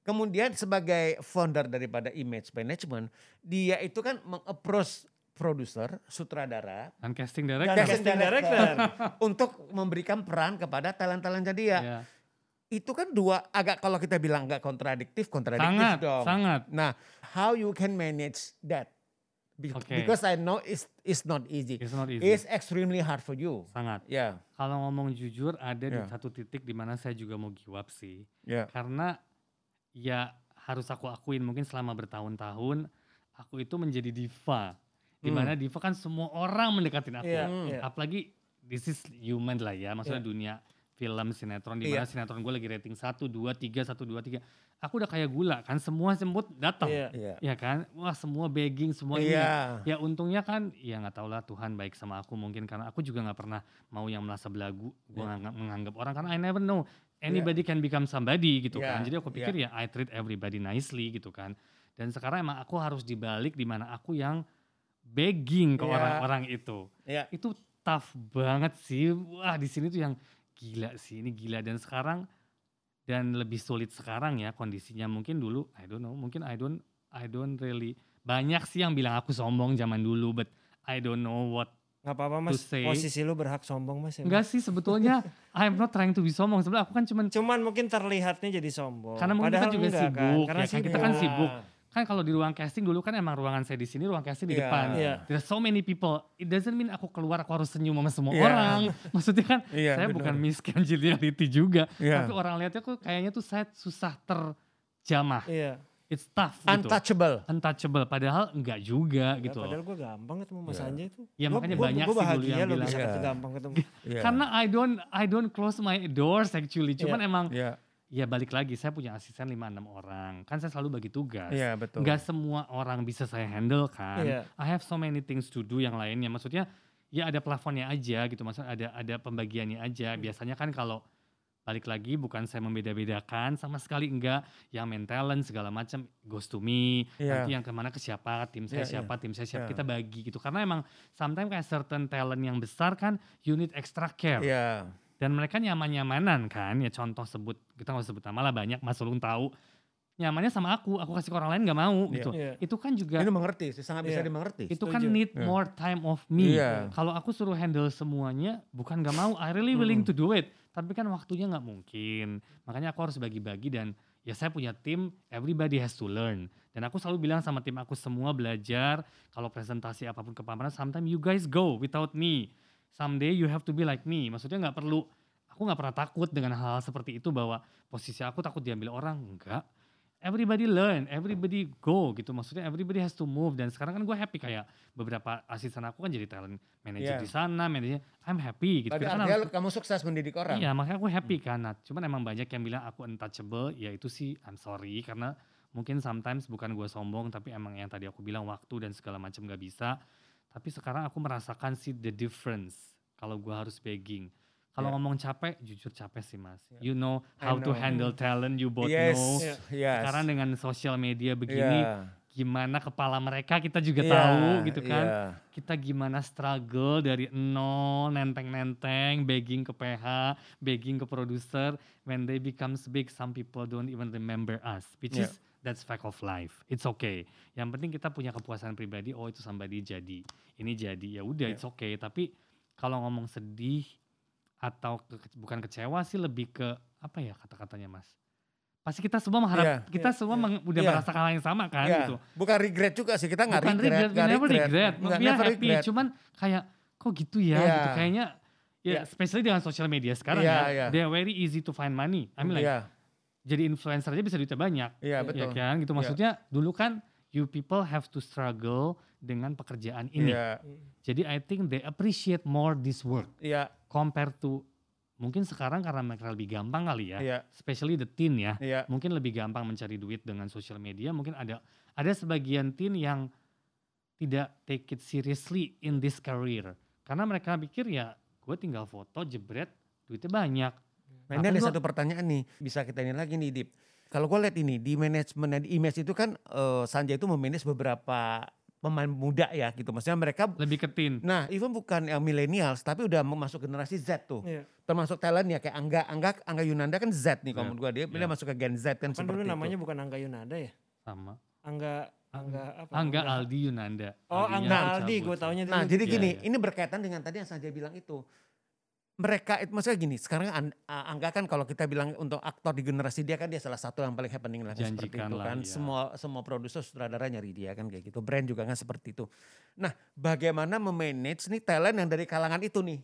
Kemudian sebagai founder daripada image management, dia itu kan mengapproach produser, sutradara, dan casting Dan director casting director. untuk memberikan peran kepada talent-talent dia. Ya, Itu kan dua agak kalau kita bilang nggak kontradiktif, kontradiktif sangat dong. sangat Nah, how you can manage that? Be- Oke. Because I know it's it's not easy. it's not easy It's extremely hard for you. sangat Ya, kalau ngomong jujur ada di Ya. satu titik di mana saya juga mau give up sih ya, karena ya harus aku akuin mungkin selama bertahun-tahun aku itu menjadi diva di Hmm. mana diva kan semua orang mendekatin aku Hmm. iya. apalagi this is human lah ya maksudnya dunia film sinetron di Iya. mana sinetron gue lagi rating 1 2 3 1 2 3. Aku udah kayak gula kan semua semut datang. Iya. Iya. Ya kan? Wah, semua begging, semua ini. Iya. Ya untungnya kan ya nggak tau lah Tuhan baik sama aku mungkin karena aku juga nggak pernah mau yang merasa belagu. Gue nganggap, menganggap orang karena I never know anybody can become somebody gitu Iya, kan. Jadi aku pikir ya I treat everybody nicely gitu kan. Dan sekarang emang aku harus dibalik di mana aku yang begging ke orang-orang itu. Iya. Itu tough banget sih. Wah di sini tuh yang gila sih ini gila dan sekarang dan lebih sulit sekarang ya kondisinya mungkin dulu I don't know mungkin I don't I don't really banyak sih yang bilang aku sombong zaman dulu but I don't know what Gak apa-apa mas, say- posisi lu berhak sombong mas. ya, enggak sih sebetulnya I'm not trying to be sombong sebenarnya aku kan cuman Cuman mungkin terlihatnya jadi sombong. Karena mungkin kita Padahal juga enggak sibuk, kan. Karena ya kan, kita kan sibuk. sibuk. kan kalau di ruang casting dulu kan emang ruangan saya di sini ruang casting di Iya. depan Iya. There's so many people. It doesn't mean aku keluar aku harus senyum sama semua Iya. orang. Maksudnya kan Iya, saya benar. bukan Miss Congeniality juga. Iya. Tapi orang lihatnya kok kayaknya tuh saya susah terjamah. Iya. It's tough gitu. Untouchable. Untouchable. Padahal enggak juga Enggak, gitu. Padahal gue gampang ketemu Mas Iya. Anjay tuh. Ya, Gua- makanya gua- banyak gua sih dulu yang bilang. bisa Iya. ketemu gampang ketemu. Iya. Karena I don't I don't close my doors actually. Cuman emang Iya. ya balik lagi saya punya asisten 5-6 orang. Kan saya selalu bagi tugas. Iya betul. Nggak semua orang bisa saya handle kan. Iya. I have so many things to do yang lainnya. Maksudnya ya ada plafonnya aja gitu. Maksudnya ada ada pembagiannya aja. Hmm. Biasanya kan kalau balik lagi bukan saya membeda-bedakan sama sekali enggak yang main talent segala macam goes to me Iya. nanti yang ke mana ke siapa tim saya Iya, siapa tim saya siapa Iya. kita bagi gitu karena emang sometimes kayak certain talent yang besar kan you need extra care Iya. dan mereka nyaman-nyamanan kan ya contoh sebut kita nggak sebut nama lah banyak Mas Ulung tahu nyamannya sama aku aku kasih ke orang lain nggak mau Iya. gitu Iya. itu kan juga Ini mengerti, sih, sangat bisa Iya. dimengerti. itu kan Setuju. need Iya. more time of me Iya. kalau aku suruh handle semuanya bukan nggak mau I really willing to do it tapi kan waktunya nggak mungkin. Makanya aku harus bagi-bagi dan ya saya punya tim everybody has to learn. Dan aku selalu bilang sama tim aku semua belajar kalau presentasi apa pun ke pameran sometimes you guys go without me. Someday you have to be like me. Maksudnya nggak perlu. Aku nggak pernah takut dengan hal, hal seperti itu bahwa posisi aku takut diambil orang. Enggak everybody learn, everybody go gitu. Maksudnya everybody has to move dan sekarang kan gue happy kayak beberapa asisten aku kan jadi talent manager Iya. di sana, manajer I'm happy gitu. Kita kan harus- kamu sukses mendidik orang. Iya makanya aku happy kan. Nah, cuman emang banyak yang bilang aku untouchable, ya itu sih I'm sorry karena mungkin sometimes bukan gue sombong tapi emang yang tadi aku bilang waktu dan segala macam gak bisa. Tapi sekarang aku merasakan sih the difference kalau gue harus begging. Kalau Ya. ngomong capek, jujur capek sih mas. Ya. You know how to know. handle talent, you both yes, know. Iya. yes. Sekarang dengan sosial media begini, Iya. gimana kepala mereka kita juga Iya, tahu gitu kan. iya. Kita gimana struggle dari nol, nenteng-nenteng, begging ke PH, begging ke produser. When they becomes big, some people don't even remember us. Which Iya. is, that's fact of life. It's okay. Yang penting kita punya kepuasan pribadi, oh itu somebody jadi. Ini jadi, ya udah Iya. it's okay. Tapi kalau ngomong sedih atau ke- bukan kecewa sih lebih ke, apa ya kata-katanya mas? Pasti kita semua mengharap, Iya. kita Iya, semua iya. meng- udah Iya. merasakan hal yang sama kan Iya. gitu. Bukan regret juga sih, kita nggak regret. regret, nggak never regret. Are never happy. regret. Cuman kayak kok gitu ya Iya. gitu. Kayaknya ya Iya. especially dengan social media sekarang Iya, ya. iya. They are very easy to find money. I mean like Iya, jadi influencer aja bisa duitnya banyak. iya Iya betul. Ya kan gitu Iya. maksudnya dulu kan you people have to struggle dengan pekerjaan ini. Iya, Jadi I think they appreciate more this work iya, compared to mungkin sekarang karena mereka lebih gampang kali ya. iya, Especially the teen ya iya. mungkin lebih gampang mencari duit dengan social media mungkin ada ada sebagian teen yang tidak take it seriously in this career karena mereka pikir ya gue tinggal foto jebret duitnya banyak Nah ini ada gua- satu pertanyaan nih, bisa kita ini lagi nih Dip. Kalau gue lihat ini, di manajemen di image itu kan eh, Sanjay itu memanage beberapa pemain muda ya gitu. Maksudnya mereka, lebih ke teen nah even bukan yang millennials, tapi udah mau masuk generasi Z tuh. Iya. Termasuk talent ya kayak Angga, Angga, Angga Yunanda kan Z nih kalau Iya. menurut gue. Dia, dia Iya. masuk ke Gen Z kan Kan seperti dulu itu. namanya bukan Angga Yunanda ya? sama Angga Angga apa? Angga Aldi Yunanda Oh, Aldinya Angga Aldi, gue taunya Nah jadi gini, iya. ini berkaitan dengan tadi yang Sanjay bilang itu. Mereka, itu maksudnya gini, sekarang An- Angga kan kalau kita bilang untuk aktor di generasi dia kan dia salah satu yang paling happening lah seperti itu lah, kan. iya. Semua semua produser sutradara nyari dia kan kayak gitu. Brand juga kan seperti itu. Nah bagaimana memanage nih talent yang dari kalangan itu nih.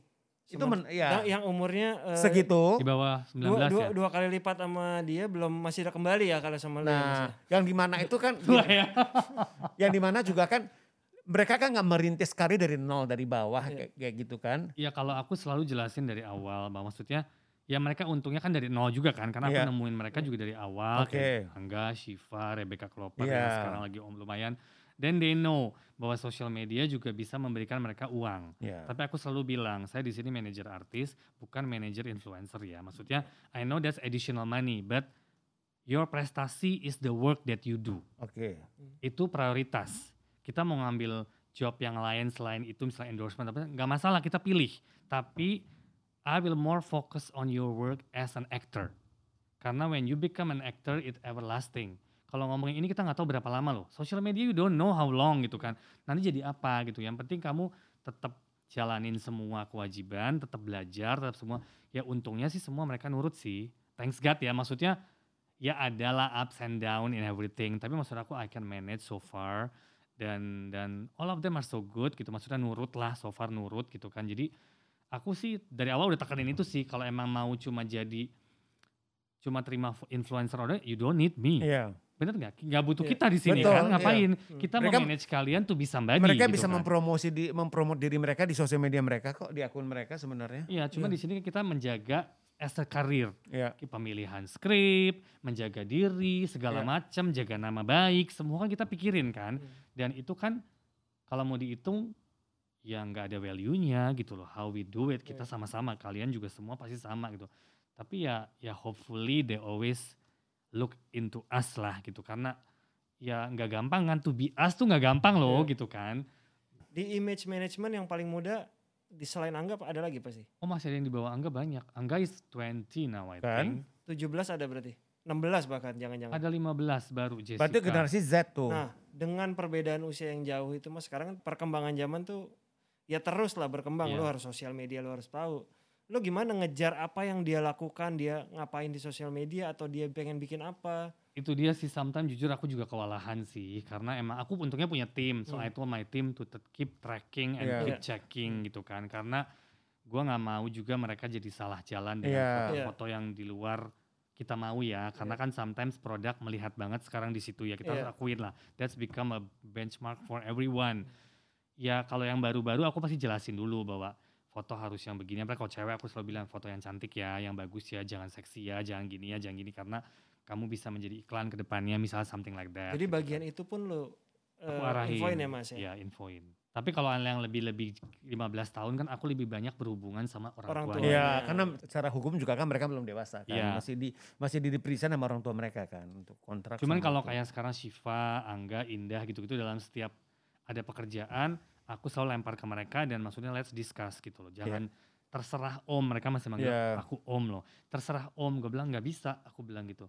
itu men, Yang, ya yang umurnya eh, segitu. di bawah 19 dua, dua, ya dua kali lipat sama dia belum masih ada kembali ya kalau sama lu ya, ya? Nah yang di mana itu kan, ya yang di mana juga kan mereka kan nggak merintis karir dari nol dari bawah Iya. kayak, kayak gitu kan. ya kalau aku selalu jelasin dari awal bahwa maksudnya ya mereka untungnya kan dari nol juga kan karena Iya. aku nemuin mereka juga dari awal Oke. kayak Angga, Shiva, Rebecca Kloper Iya. yang sekarang lagi om lumayan. Then they know bahwa social media juga bisa memberikan mereka uang. Ya. Tapi aku selalu bilang, saya di sini manajer artis, bukan manajer influencer ya. Maksudnya, I know that's additional money, but your prestasi is the work that you do. Oke. Itu prioritas. Kita mau ngambil job yang lain selain itu, misalnya endorsement, apa nggak masalah kita pilih. Tapi I will more focus on your work as an actor. Karena when you become an actor, it everlasting. Kalau ngomongin ini kita nggak tahu berapa lama loh. Social media you don't know how long gitu kan. Nanti jadi apa gitu. Yang penting kamu tetap jalanin semua kewajiban, tetap belajar, tetap semua. Ya untungnya sih semua mereka nurut sih. Thanks God ya. Maksudnya ya adalah ups and down in everything. Tapi maksud aku I can manage so far dan dan all of them are so good gitu. Maksudnya nurut lah so far nurut gitu kan. Jadi aku sih dari awal udah tekanin itu sih kalau emang mau cuma jadi cuma terima influencer order you don't need me. Iya. Bener nggak? Nggak butuh Iya. kita di sini Betul, kan iya. ngapain? Hmm. Kita Mereka- mau manage kalian tuh bisa somebody Mereka gitu bisa kan. mempromosi di mempromot diri mereka di sosial media mereka kok di akun mereka sebenarnya. Iya, cuma di sini kita menjaga as a career. Iya. pemilihan skrip, menjaga diri, segala Iya. macam, jaga nama baik, semua kan kita pikirin kan. Hmm. Dan itu kan kalau mau dihitung ya nggak ada value-nya gitu loh. How we do it kita Iya. sama-sama, kalian juga semua pasti sama gitu. Tapi ya ya hopefully they always look into us lah gitu karena ya nggak gampang kan to be us tuh nggak gampang loh Iya. gitu kan. Di image management yang paling muda di selain Angga ada lagi pasti. Oh masih ada yang di bawah Angga banyak. Angga is 20 now I Kan? think. 17 ada berarti. 16 bahkan jangan-jangan. Ada 15 baru Jessica. Berarti generasi Z tuh. Nah, dengan perbedaan usia yang jauh itu mas sekarang kan perkembangan zaman tuh ya terus lah berkembang. Iya. Lo harus sosial media, lo harus tahu. Lo gimana ngejar apa yang dia lakukan, dia ngapain di sosial media atau dia pengen bikin apa? Itu dia sih sometimes jujur aku juga kewalahan sih karena emang aku untungnya punya tim so Hmm. I told my team to keep tracking and Iya. keep Iya. checking gitu kan karena gua nggak mau juga mereka jadi salah jalan dengan Iya. foto-foto yang di luar kita mau ya karena kan sometimes produk melihat banget sekarang di situ ya kita Iya. harus akuin lah that's become a benchmark for everyone ya kalau yang baru-baru aku pasti jelasin dulu bahwa foto harus yang begini apalagi kalau cewek aku selalu bilang foto yang cantik ya yang bagus ya jangan seksi ya jangan gini ya jangan gini karena kamu bisa menjadi iklan ke depannya misalnya something like that Jadi gitu bagian kan. itu pun lo aku eh, arahin infoin ya mas ya. ya infoin tapi kalau yang lebih-lebih 15 tahun kan aku lebih banyak berhubungan sama orang, Orang tuanya. tuanya. Iya, karena secara hukum juga kan mereka belum dewasa kan. Iya. Masih di masih di represent sama orang tua mereka kan untuk kontrak. Cuman kalau itu. kayak sekarang Shiva, Angga, Indah gitu-gitu dalam setiap ada pekerjaan, aku selalu lempar ke mereka dan maksudnya let's discuss gitu loh. Jangan terserah om, mereka masih manggil Iya. aku om loh. Terserah om, gue bilang nggak bisa, aku bilang gitu.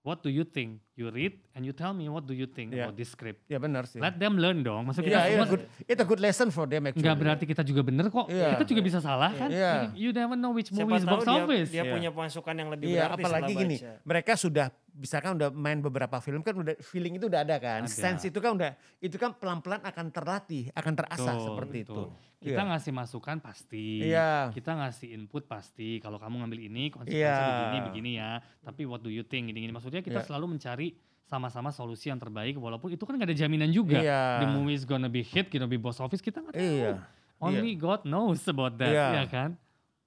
What do you think? You read and you tell me what do you think Iya. about this script. Ya benar sih. Let them learn dong. Maksudnya Iya, kita iya, semua good, it's a good lesson for them actually. nggak berarti kita juga bener kok. Iya. Kita juga bisa salah kan. Iya. You never know which Siapa movie is box dia, office. dia Iya. punya pemasukan yang lebih Iya, berarti apalagi gini, baca. mereka sudah misalkan udah main beberapa film kan udah feeling itu udah ada kan. Ada. Sense itu kan udah itu kan pelan-pelan akan terlatih, akan terasah Betul, seperti betul. itu. Kita Iya. ngasih masukan pasti. Iya. Kita ngasih input pasti. Kalau kamu ngambil ini konsekuensi Iya. begini begini ya. Tapi what do you think gini gini. Maksudnya kita Iya. selalu mencari sama-sama solusi yang terbaik walaupun itu kan gak ada jaminan juga. Iya. The movie is gonna be hit, gonna be box office kita nggak tahu. Iya. Only God knows about that, Iya. ya kan?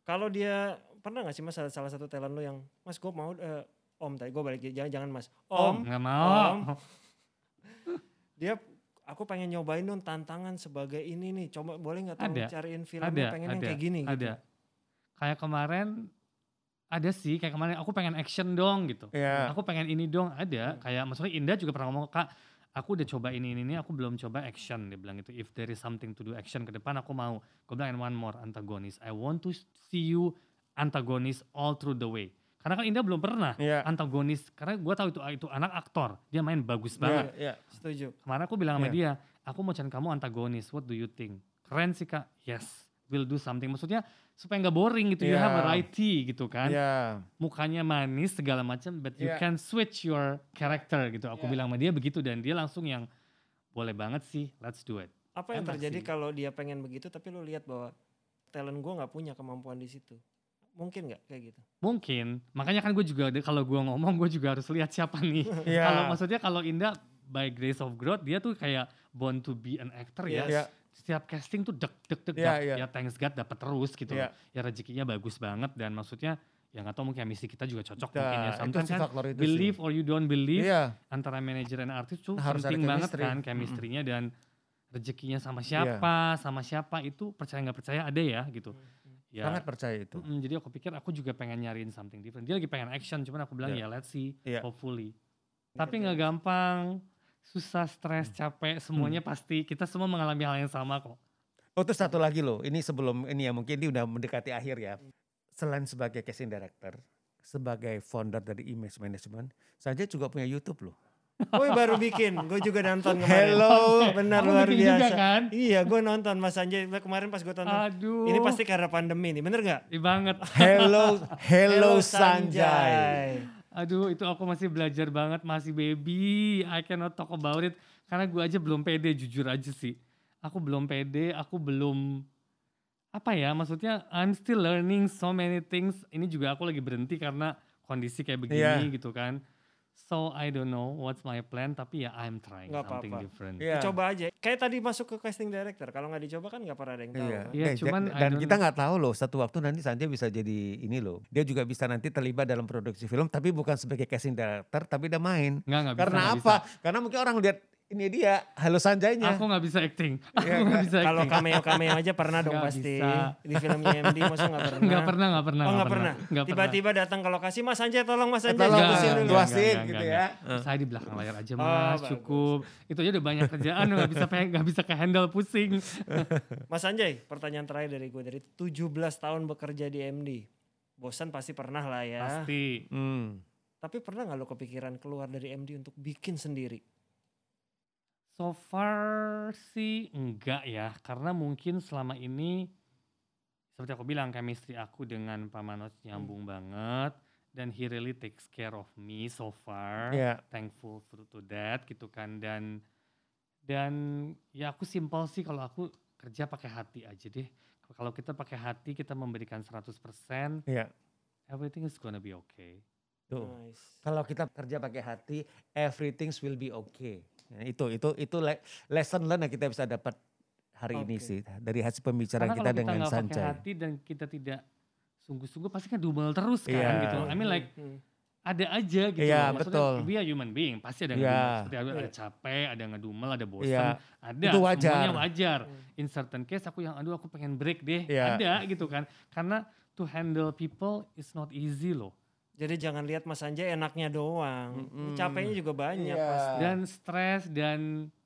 Kalau dia pernah gak sih mas salah, satu talent lo yang mas gue mau eh, om tadi gue balik jangan jangan mas om, Nggak mau. Om. dia aku pengen nyobain dong tantangan sebagai ini nih coba boleh nggak Ada, cariin film ada, yang pengen yang ada, kayak gini gitu. Ada. Kayak kemarin ada sih kayak kemarin aku pengen action dong gitu. Iya. Aku pengen ini dong ada. Kayak maksudnya Indah juga pernah ngomong kak aku udah coba ini ini ini aku belum coba action dia bilang gitu. If there is something to do action ke depan aku mau. Gue bilang and one more antagonis. I want to see you antagonis all through the way. Karena kan Indah belum pernah Iya. antagonis. Karena gue tahu itu itu anak aktor. Dia main bagus banget. Iya, iya. setuju Kemarin aku bilang sama Iya. dia, aku mau cari kamu antagonis, what do you think? Keren sih kak, yes, we'll do something. Maksudnya supaya nggak boring gitu, you Iya. have variety gitu kan. Iya. Mukanya manis segala macam, but you Iya. can switch your character gitu. Aku Iya. bilang sama dia begitu dan dia langsung yang boleh banget sih, let's do it. apa yang Enak terjadi sih. kalau dia pengen begitu tapi lu lihat bahwa talent gue nggak punya kemampuan di situ mungkin nggak kayak gitu Mungkin, makanya kan gue juga kalau gue ngomong gue juga harus lihat siapa nih. Iya. Kalau maksudnya kalau Indah by grace of growth dia tuh kayak born to be an actor ya. Yes. Iya. Setiap casting tuh dek dek dek Iya, dap- iya. ya thanks God dapat terus gitu. Iya. loh. Ya rezekinya bagus banget dan maksudnya ya nggak tahu mungkin chemistry kita juga cocok Nah, mungkin ya. Sometimes kan believe sih. or you don't believe Iya, antara manajer dan artis tuh Harus penting banget kan chemistry-nya dan rezekinya sama siapa, sama siapa itu percaya nggak percaya ada ya gitu. Ya. sangat percaya itu. mm, jadi aku pikir aku juga pengen nyariin something different. Dia lagi pengen action, cuman aku bilang Iya. ya let's see, Iya. hopefully. Tapi nggak gampang, susah, stres, Hmm. capek, semuanya pasti kita semua mengalami hal yang sama kok. Oh terus satu lagi loh, ini sebelum ini ya mungkin ini udah mendekati akhir ya. Selain sebagai casting director, sebagai founder dari image management, saya juga punya YouTube loh. Gue baru bikin, gue juga nonton kemarin. Hello. Benar Kamu luar bikin juga biasa. kan? Iya, gue nonton Mas Anjay kemarin pas gue tonton. Aduh. Ini pasti karena pandemi nih, bener gak? Ih, banget. Hello, hello, Sanjay. Aduh itu aku masih belajar banget, masih baby. I cannot talk about it. Karena gue aja belum pede, jujur aja sih. Aku belum pede, aku belum... Apa ya, maksudnya I'm still learning so many things. Ini juga aku lagi berhenti karena kondisi kayak begini Iya. gitu kan. So I don't know what's my plan, tapi ya I'm trying Nggak something apa-apa. different. Iya. Coba aja. Kayak tadi masuk ke casting director. Kalau nggak dicoba kan nggak pernah ada yang tahu. Iya. kan? Iya, Eh, cuman dan, kita nggak tahu loh satu waktu nanti Sanjay bisa jadi ini loh. Dia juga bisa nanti terlibat dalam produksi film tapi bukan sebagai casting director tapi dia main. Nggak, nggak bisa, Karena nggak apa? bisa. Karena mungkin orang lihat ini dia Halo Sanjaynya. Aku nggak bisa acting. Aku Iya, nggak bisa Kalau acting. cameo-cameo aja pernah dong Nggak pasti. bisa. Di filmnya MD masa nggak pernah? Nggak pernah, nggak pernah. Oh nggak pernah? Nggak pernah. Tiba-tiba datang ke lokasi, Mas Anjay tolong Mas Eh, Anjay. tolong, Mas. dulu. Tuasin. Tuasin gitu ya. Saya di belakang layar aja Oh, mas, bagus. cukup. Itu aja udah banyak kerjaan, nggak bisa nggak bisa ke handle pusing. Mas Anjay, pertanyaan terakhir dari gue. Dari 17 tahun bekerja di MD. Bosan pasti pernah lah ya. Pasti. Hmm. Tapi pernah nggak lo kepikiran keluar dari MD untuk bikin sendiri? So far sih enggak ya, karena mungkin selama ini seperti aku bilang chemistry aku dengan Pak Manoj nyambung banget dan he really takes care of me so far. Iya. Thankful to, to that gitu kan dan dan ya aku simpel sih kalau aku kerja pakai hati aja deh. Kalau kita pakai hati kita memberikan 100% Iya. everything is gonna be okay. Tuh. Nice. Kalau kita kerja pakai hati, everything will be okay. Itu itu itu le- lesson learn yang kita bisa dapat hari ini Oke. sih dari hasil pembicaraan Karena kita kita dengan Sanjay. hati dan kita tidak sungguh-sungguh pasti kan double terus kan Iya. gitu. I mean like Hmm. ada aja gitu. Iya, loh. Maksudnya betul. we are human being, pasti ada Iya. ngedumel. Seperti ada, ada Iya. capek, ada ngedumel, ada bosan, Iya. ada. Itu wajar. Semuanya wajar. Hmm. In certain case aku yang aduh aku pengen break deh. Iya. Ada gitu kan. Karena to handle people is not easy loh. Jadi jangan lihat Mas Anjay enaknya doang. Mm-mm. Capeknya juga banyak Iya. pasti. Dan stres dan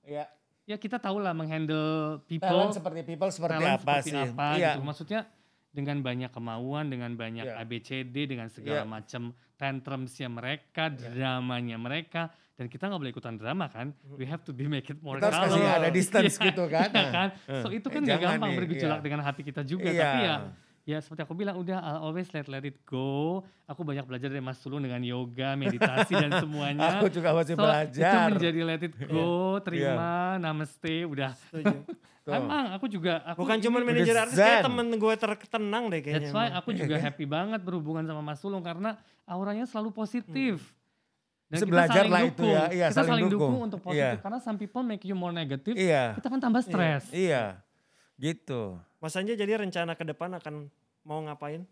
Iya. ya kita tahu lah menghandle people. Talent seperti people seperti apa seperti sih? apa Iya. gitu. Maksudnya dengan banyak kemauan, dengan banyak Iya. ABCD, dengan segala Iya. macam tantrumsnya mereka, dramanya mereka, dan kita nggak boleh ikutan drama kan? We have to be make it more Kita harus kasih calm. ada distance Iya, gitu kan. iya kan? Eh, So itu eh, kan nggak jangan gampang nih, bergejolak iya. dengan hati kita juga, Iya. tapi ya ya seperti aku bilang udah I'll always let let it go. Aku banyak belajar dari Mas Tulung dengan yoga, meditasi dan semuanya. Aku juga masih So, Itu belajar. menjadi let it go, terima, namaste, udah. Setuju. Emang aku juga aku Bukan cuma manajer artis, kayak temen gue tertenang deh kayaknya. That's why aku juga happy banget berhubungan sama Mas Sulung karena auranya selalu positif. Dan Bisa kita belajar saling lah itu dukung. ya, iya, kita saling saling, dukung. dukung. untuk positif Iya. karena some people make you more negative. Iya. Kita kan tambah stres. Iya. Gitu. Mas Anjay jadi rencana ke depan akan mau ngapain?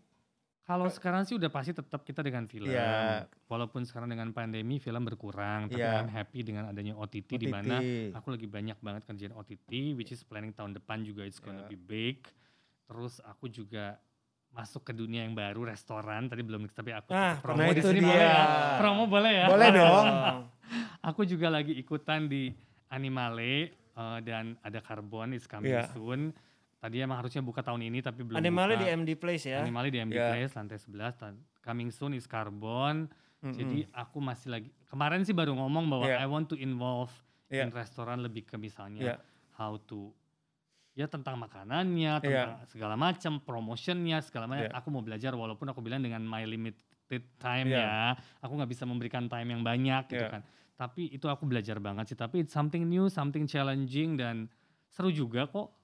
Kalau sekarang sih udah pasti tetap kita dengan film. Iya. Walaupun sekarang dengan pandemi film berkurang, tapi Iya. I'm happy dengan adanya OTT, di OTT. mana aku lagi banyak banget kerjaan OTT which is planning tahun depan juga it's gonna Iya. be big. Terus aku juga masuk ke dunia yang baru restoran tadi belum tapi aku Ah, promo nah di itu sini dia. boleh ya? Promo boleh ya? Boleh dong. Aku juga lagi ikutan di Animale eh, dan ada Carbon is coming Iya. soon. Tadi emang harusnya buka tahun ini tapi belum Animalnya buka. di MD Place ya. Animale di MD Iya. Place lantai 11 tan- coming soon is Carbon. Mm-mm. Jadi aku masih lagi kemarin sih baru ngomong bahwa Iya. I want to involve Iya. in restoran lebih ke misalnya Iya. how to ya tentang makanannya, Iya. tentang segala macam, promotionnya segala macam. Iya. Aku mau belajar walaupun aku bilang dengan my limited time Iya. ya, aku nggak bisa memberikan time yang banyak gitu Iya. kan. Tapi itu aku belajar banget sih. Tapi it's something new, something challenging dan seru juga kok.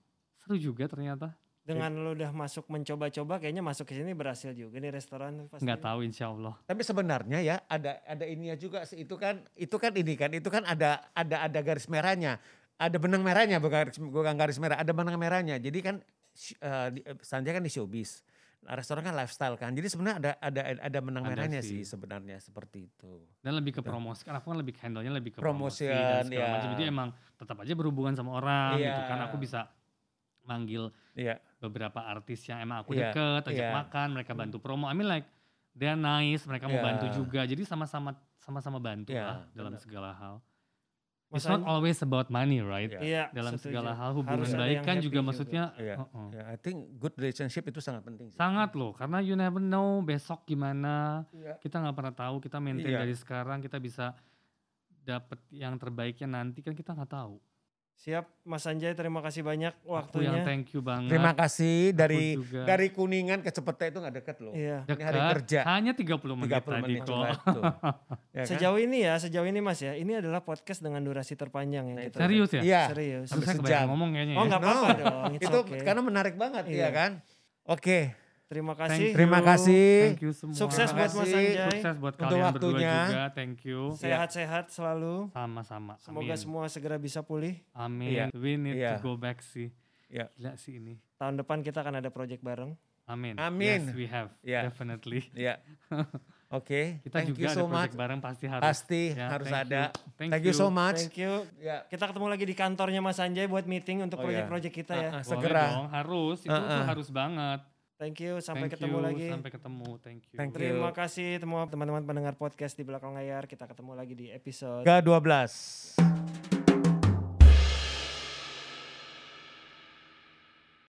Seru juga ternyata. Dengan lo udah masuk mencoba-coba kayaknya masuk ke sini berhasil juga nih restoran pasti. Nggak tahu insya Allah. Tapi sebenarnya ya ada ada ininya juga sih itu kan itu kan ini kan itu kan ada ada ada garis merahnya. Ada benang merahnya bukan garis, bukan garis merah, ada benang merahnya. Jadi kan sh- eh, di- eh, Sanjay kan di showbiz. restoran kan lifestyle kan. Jadi sebenarnya ada ada ada menang Ada merahnya sih. sih sebenarnya seperti itu. Dan lebih ke Gitu. promosi, kan aku kan lebih handle-nya lebih ke promosi Promotion, dan segala ya. macam. Jadi emang tetap aja berhubungan sama orang gitu Iya. kan. Aku bisa manggil Iya. beberapa artis yang emang aku Iya, deket, ajak iya. makan, mereka bantu promo. I mean like they're nice, mereka mau Iya. bantu juga. Jadi sama-sama sama-sama bantu Iya, lah dalam benar. segala hal. It's not An- always about money, right? Iya. Iya, Dalam setuju. segala hal Harus hubungan ada baik kan happy juga maksudnya Iya. uh-uh. Ya, I think good relationship itu sangat penting. sih. sangat loh karena you never know besok gimana Iya. kita nggak pernah tahu kita maintain Iya. dari sekarang kita bisa dapet yang terbaiknya nanti kan kita nggak tau Siap, Mas Anjay terima kasih banyak aku yang waktunya. thank you banget Terima kasih dari dari Kuningan ke Cepete itu nggak deket loh. Iya. Ini hari kerja. hanya 30 menit 30 tadi menit kok. Ya kan? Sejauh ini ya, sejauh ini Mas ya, ini adalah podcast dengan durasi terpanjang yang Nah, kita. serius ya Iya. Serius. Saya Sejam. ngomong kayaknya Oh ya. nggak apa-apa No. dong, it's itu okay. karena menarik banget Iya. ya kan? Oke. Terima Thank kasih. you. Terima kasih. thank you semua Sukses Terima buat Mas. Anjay. sukses buat Untuk kalian waktunya. berdua juga thank you Sehat-sehat selalu. sama-sama Semoga amin semua segera bisa pulih. amin Iya. we need Iya. to go back sih Iya. gila sih ini Tahun depan kita akan ada project bareng. amin Amin. yes we have Iya. definitely Ya. Oke. kita Thank juga you ada so project much. bareng pasti harus Pasti Ya, harus thank ada. you. Thank, Thank you so much. Thank you. Ya. Kita ketemu lagi di kantornya Mas Anjay buat meeting untuk Oh, iya. project-project kita ya. Ah, ah, Boleh segera. dong, harus itu Uh-uh. tuh harus banget Thank you, sampai Thank ketemu you, lagi. sampai ketemu thank you Thank you. Terima kasih semua teman-teman pendengar podcast di belakang layar. Kita ketemu lagi di episode Ke-12.